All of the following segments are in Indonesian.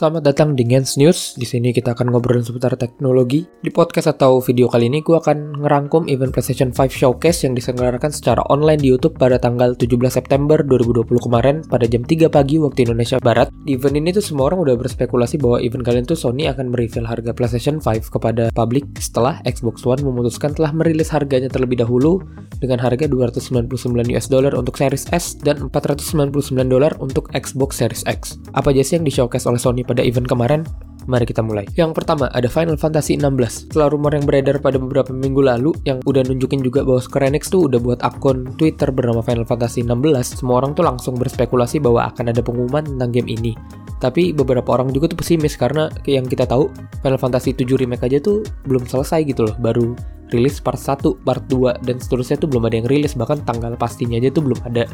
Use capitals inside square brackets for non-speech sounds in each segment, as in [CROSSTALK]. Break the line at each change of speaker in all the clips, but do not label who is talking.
Selamat datang di Gens News. Di sini kita akan ngobrolin seputar teknologi. Di podcast atau video kali ini gue akan ngerangkum event PlayStation 5 Showcase yang diselenggarakan secara online di YouTube pada tanggal 17 September 2020 kemarin pada jam 3 pagi waktu Indonesia Barat. Di event ini tuh semua orang udah berspekulasi bahwa event kalian tuh Sony akan mereveal harga PlayStation 5 kepada publik setelah Xbox One memutuskan telah merilis harganya terlebih dahulu dengan harga 299 US dollar untuk Series S dan 499 dolar untuk Xbox Series X. Apa aja sih yang di showcase oleh Sony pada event kemarin? Mari kita mulai. Yang pertama, ada Final Fantasy 16. Setelah rumor yang beredar pada beberapa minggu lalu, yang udah nunjukin juga bahwa Square Enix tuh udah buat akun Twitter bernama Final Fantasy 16, semua orang tuh langsung berspekulasi bahwa akan ada pengumuman tentang game ini. Tapi beberapa orang juga tuh pesimis karena yang kita tahu, Final Fantasy 7 Remake aja tuh belum selesai gitu loh, baru rilis part 1, part 2, dan seterusnya tuh belum ada yang rilis, bahkan tanggal pastinya aja tuh belum ada.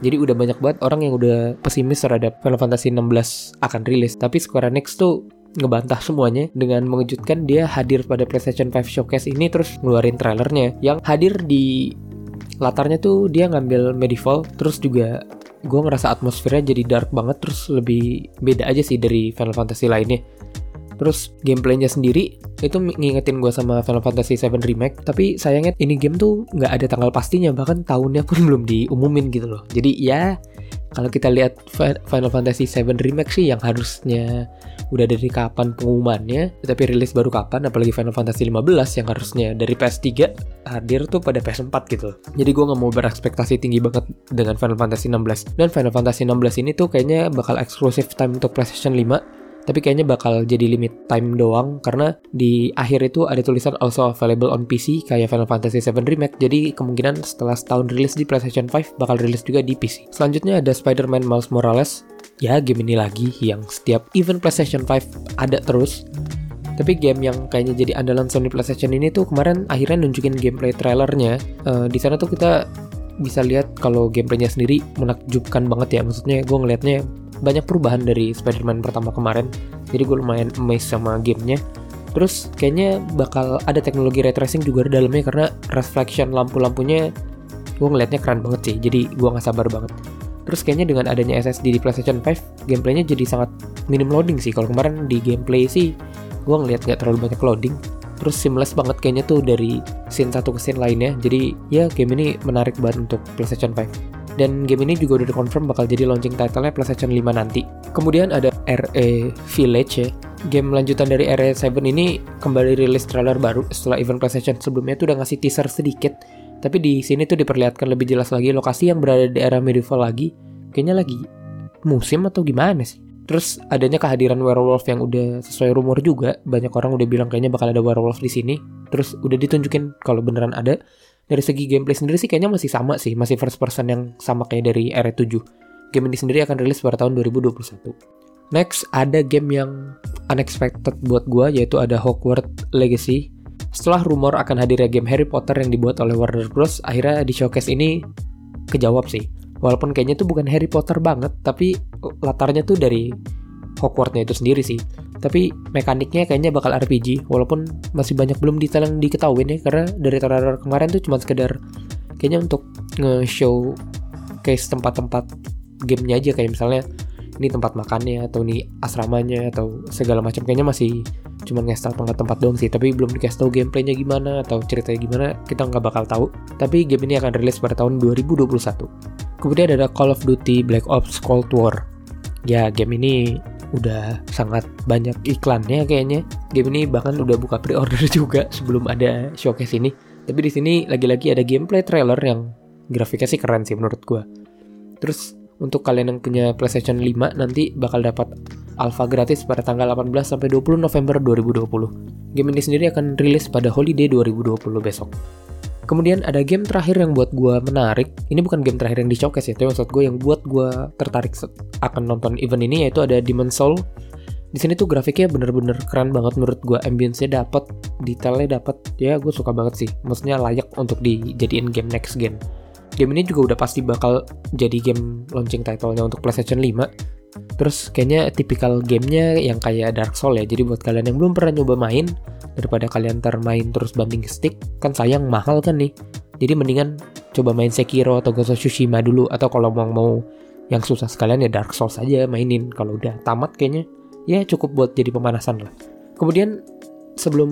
Jadi udah banyak banget orang yang udah pesimis terhadap Final Fantasy 16 akan rilis. Tapi Square Enix tuh ngebantah semuanya dengan mengejutkan dia hadir pada PlayStation 5 Showcase ini terus ngeluarin trailernya yang hadir di latarnya tuh dia ngambil medieval terus juga gue ngerasa atmosfernya jadi dark banget terus lebih beda aja sih dari Final Fantasy lainnya Terus gameplaynya sendiri itu ngingetin gue sama Final Fantasy 7 Remake. Tapi sayangnya ini game tuh nggak ada tanggal pastinya, bahkan tahunnya pun [LAUGHS] belum diumumin gitu loh. Jadi ya kalau kita lihat Final Fantasy 7 Remake sih yang harusnya udah dari kapan pengumumannya, tapi rilis baru kapan, apalagi Final Fantasy 15 yang harusnya dari PS3 hadir tuh pada PS4 gitu. Jadi gue nggak mau berekspektasi tinggi banget dengan Final Fantasy 16. Dan Final Fantasy 16 ini tuh kayaknya bakal eksklusif time untuk PlayStation 5 tapi kayaknya bakal jadi limit time doang karena di akhir itu ada tulisan also available on PC kayak Final Fantasy VII Remake. Jadi kemungkinan setelah setahun rilis di PlayStation 5 bakal rilis juga di PC selanjutnya ada Spider-Man Miles Morales. Ya game ini lagi yang setiap event PlayStation 5 ada terus. Tapi game yang kayaknya jadi andalan Sony PlayStation ini tuh kemarin akhirnya nunjukin gameplay trailernya. Uh, di sana tuh kita bisa lihat kalau gameplaynya sendiri menakjubkan banget ya. Maksudnya gue ngelihatnya banyak perubahan dari Spider-Man pertama kemarin. Jadi gue lumayan amazed sama gamenya. Terus kayaknya bakal ada teknologi ray tracing juga di dalamnya karena reflection lampu-lampunya gue ngeliatnya keren banget sih. Jadi gue nggak sabar banget. Terus kayaknya dengan adanya SSD di PlayStation 5 gameplaynya jadi sangat minim loading sih. Kalau kemarin di gameplay sih gue ngeliat nggak terlalu banyak loading. Terus seamless banget kayaknya tuh dari scene satu ke scene lainnya. Jadi ya game ini menarik banget untuk PlayStation 5 dan game ini juga udah dikonfirm bakal jadi launching title-nya PlayStation 5 nanti. Kemudian ada RE Village ya. Game lanjutan dari RE7 ini kembali rilis trailer baru setelah event PlayStation sebelumnya tuh udah ngasih teaser sedikit. Tapi di sini tuh diperlihatkan lebih jelas lagi lokasi yang berada di era medieval lagi. Kayaknya lagi musim atau gimana sih? Terus adanya kehadiran werewolf yang udah sesuai rumor juga. Banyak orang udah bilang kayaknya bakal ada werewolf di sini. Terus udah ditunjukin kalau beneran ada dari segi gameplay sendiri sih kayaknya masih sama sih, masih first person yang sama kayak dari RE7. Game ini sendiri akan rilis pada tahun 2021. Next, ada game yang unexpected buat gue, yaitu ada Hogwarts Legacy. Setelah rumor akan hadirnya game Harry Potter yang dibuat oleh Warner Bros, akhirnya di showcase ini kejawab sih. Walaupun kayaknya tuh bukan Harry Potter banget, tapi latarnya tuh dari Hogwartsnya itu sendiri sih. Tapi mekaniknya kayaknya bakal RPG, walaupun masih banyak belum detail yang diketahui ya, karena dari trailer kemarin tuh cuma sekedar kayaknya untuk nge-show case tempat-tempat gamenya aja kayak misalnya ini tempat makannya atau ini asramanya atau segala macam. Kayaknya masih cuma ngasih tahu tempat-tempat doang sih. Tapi belum dikasih tahu gameplaynya gimana atau ceritanya gimana kita nggak bakal tahu. Tapi game ini akan rilis pada tahun 2021 kemudian ada Call of Duty Black Ops Cold War. Ya game ini udah sangat banyak iklannya kayaknya. Game ini bahkan udah buka pre-order [LAUGHS] juga sebelum ada showcase ini. Tapi di sini lagi-lagi ada gameplay trailer yang grafiknya sih keren sih menurut gua. Terus untuk kalian yang punya PlayStation 5 nanti bakal dapat alpha gratis pada tanggal 18 sampai 20 November 2020. Game ini sendiri akan rilis pada holiday 2020 besok. Kemudian ada game terakhir yang buat gue menarik. Ini bukan game terakhir yang di showcase ya, tapi maksud gue yang buat gue tertarik akan nonton event ini yaitu ada Demon Soul. Di sini tuh grafiknya bener-bener keren banget menurut gue. Ambience-nya dapet, detailnya dapet. Ya gue suka banget sih. Maksudnya layak untuk dijadiin game next gen. Game ini juga udah pasti bakal jadi game launching title-nya untuk PlayStation 5. Terus kayaknya tipikal gamenya yang kayak Dark Soul ya. Jadi buat kalian yang belum pernah nyoba main, daripada kalian termain terus banding stick kan sayang mahal kan nih jadi mendingan coba main Sekiro atau Ghost of Tsushima dulu atau kalau mau mau yang susah sekalian ya Dark Souls aja mainin kalau udah tamat kayaknya ya cukup buat jadi pemanasan lah. Kemudian sebelum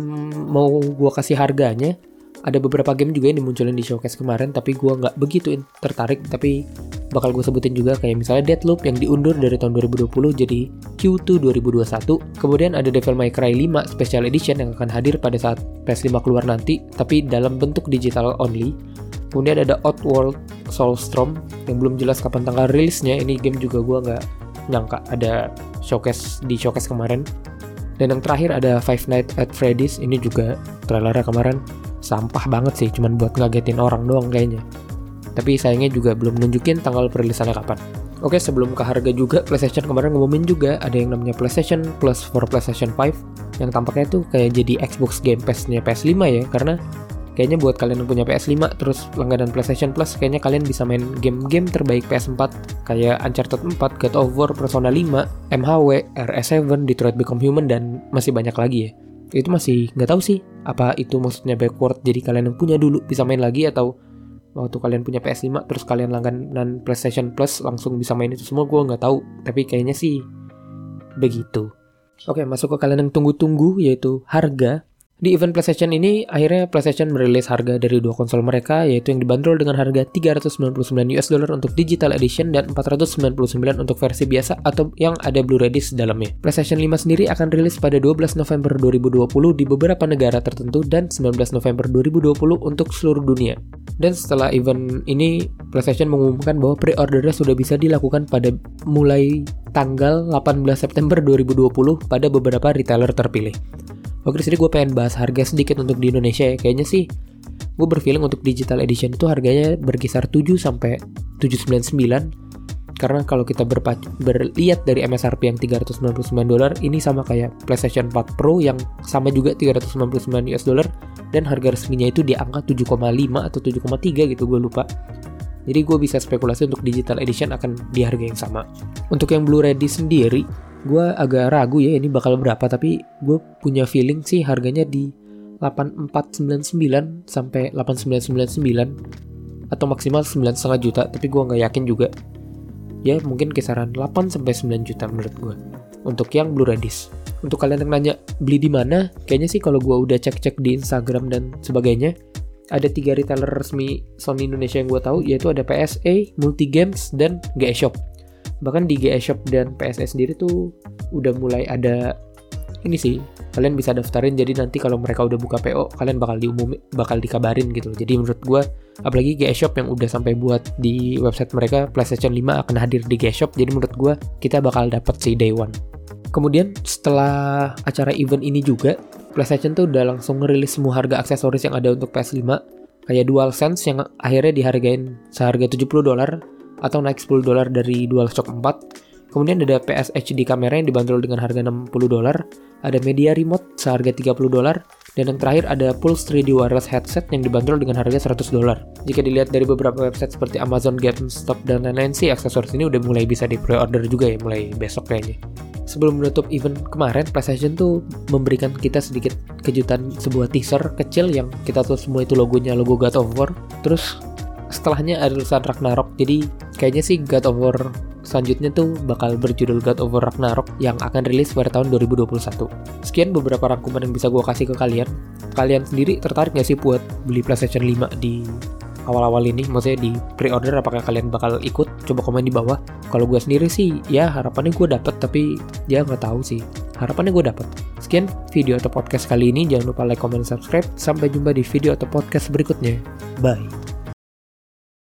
mau gue kasih harganya, ada beberapa game juga yang dimunculin di showcase kemarin tapi gue nggak begitu tertarik tapi bakal gue sebutin juga kayak misalnya Deadloop yang diundur dari tahun 2020 jadi Q2 2021 kemudian ada Devil May Cry 5 Special Edition yang akan hadir pada saat PS5 keluar nanti tapi dalam bentuk digital only. Kemudian ada Outworld Soulstorm yang belum jelas kapan tanggal rilisnya ini game juga gue nggak nyangka ada showcase di showcase kemarin. Dan yang terakhir ada Five Nights at Freddy's ini juga trailernya kemarin sampah banget sih cuman buat ngagetin orang doang kayaknya tapi sayangnya juga belum nunjukin tanggal perilisannya kapan. Oke sebelum ke harga juga PlayStation kemarin ngumumin juga. Ada yang namanya PlayStation Plus for PlayStation 5 yang tampaknya tuh kayak jadi Xbox Game Pass-nya PS5 ya. Karena kayaknya buat kalian yang punya PS5 terus langganan PlayStation Plus kayaknya kalian bisa main game-game terbaik PS4 kayak Uncharted 4, God of War, Persona 5, MHW, RS7, Detroit Become Human dan masih banyak lagi ya. Itu masih nggak tahu sih apa itu maksudnya backward jadi kalian yang punya dulu bisa main lagi atau waktu kalian punya PS5 terus kalian langganan PlayStation Plus langsung bisa main itu semua gue nggak tahu. Tapi kayaknya sih begitu. Oke masuk ke kalian yang tunggu-tunggu yaitu harga di event PlayStation ini, akhirnya PlayStation merilis harga dari dua konsol mereka, yaitu yang dibanderol dengan harga 399 US dollar untuk Digital Edition dan 499 untuk versi biasa atau yang ada Blu-ray disc dalamnya. PlayStation 5 sendiri akan rilis pada 12 November 2020 di beberapa negara tertentu dan 19 November 2020 untuk seluruh dunia. Dan setelah event ini, PlayStation mengumumkan bahwa pre-ordernya sudah bisa dilakukan pada mulai tanggal 18 September 2020 pada beberapa retailer terpilih. Oke, di sini gue pengen bahas harga sedikit untuk di Indonesia ya. Kayaknya sih gue berfeeling untuk digital edition itu harganya berkisar 7 sampai 799 karena kalau kita berlihat dari MSRP yang 399 dolar ini sama kayak PlayStation 4 Pro yang sama juga 399 US dollar dan harga resminya itu di angka 7,5 atau 7,3 gitu gue lupa. Jadi gue bisa spekulasi untuk digital edition akan di harga yang sama. Untuk yang Blu-ray sendiri gue agak ragu ya ini bakal berapa tapi gue punya feeling sih harganya di 8499 sampai 8999 atau maksimal 9,5 juta tapi gue nggak yakin juga. Ya mungkin kisaran 8 sampai 9 juta menurut gue untuk yang Blu-ray untuk kalian yang nanya beli di mana kayaknya sih kalau gue udah cek-cek di Instagram dan sebagainya ada tiga retailer resmi Sony Indonesia yang gue tahu yaitu ada PSA, Multi Games, dan GS Shop bahkan di GS Shop dan PSS sendiri tuh udah mulai ada ini sih kalian bisa daftarin. Jadi nanti kalau mereka udah buka PO kalian bakal diumumi bakal dikabarin gitu jadi menurut gue apalagi GS Shop yang udah sampai buat di website mereka PlayStation 5 akan hadir di GS Shop. Jadi menurut gue kita bakal dapet sih day one. Kemudian setelah acara event ini juga PlayStation tuh udah langsung ngerilis semua harga aksesoris yang ada untuk PS5 kayak DualSense yang akhirnya dihargain seharga 70 dolar atau naik 10 dolar dari DualShock 4. Kemudian ada PS HD kamera yang dibanderol dengan harga 60 dolar, ada media remote seharga 30 dolar, dan yang terakhir ada Pulse 3D wireless headset yang dibanderol dengan harga 100 dolar. Jika dilihat dari beberapa website seperti Amazon, GameStop, dan lain-lain sih aksesoris ini udah mulai bisa di pre-order juga ya, mulai besok kayaknya. Sebelum menutup event kemarin, PlayStation tuh memberikan kita sedikit kejutan sebuah teaser kecil yang kita tuh semua itu logonya logo God of War. Terus setelahnya ada tulisan Ragnarok jadi kayaknya sih God of War selanjutnya tuh bakal berjudul God of War Ragnarok yang akan rilis pada tahun 2021 sekian beberapa rangkuman yang bisa gue kasih ke kalian. Kalian sendiri tertarik gak sih buat beli PlayStation 5 di awal-awal ini? Maksudnya di pre-order apakah kalian bakal ikut? Coba komen di bawah. Kalau gue sendiri sih ya harapannya gue dapet tapi ya nggak tahu sih. Harapannya gue dapet. Sekian video atau podcast kali ini. Jangan lupa like comment subscribe. Sampai jumpa di video atau podcast berikutnya. Bye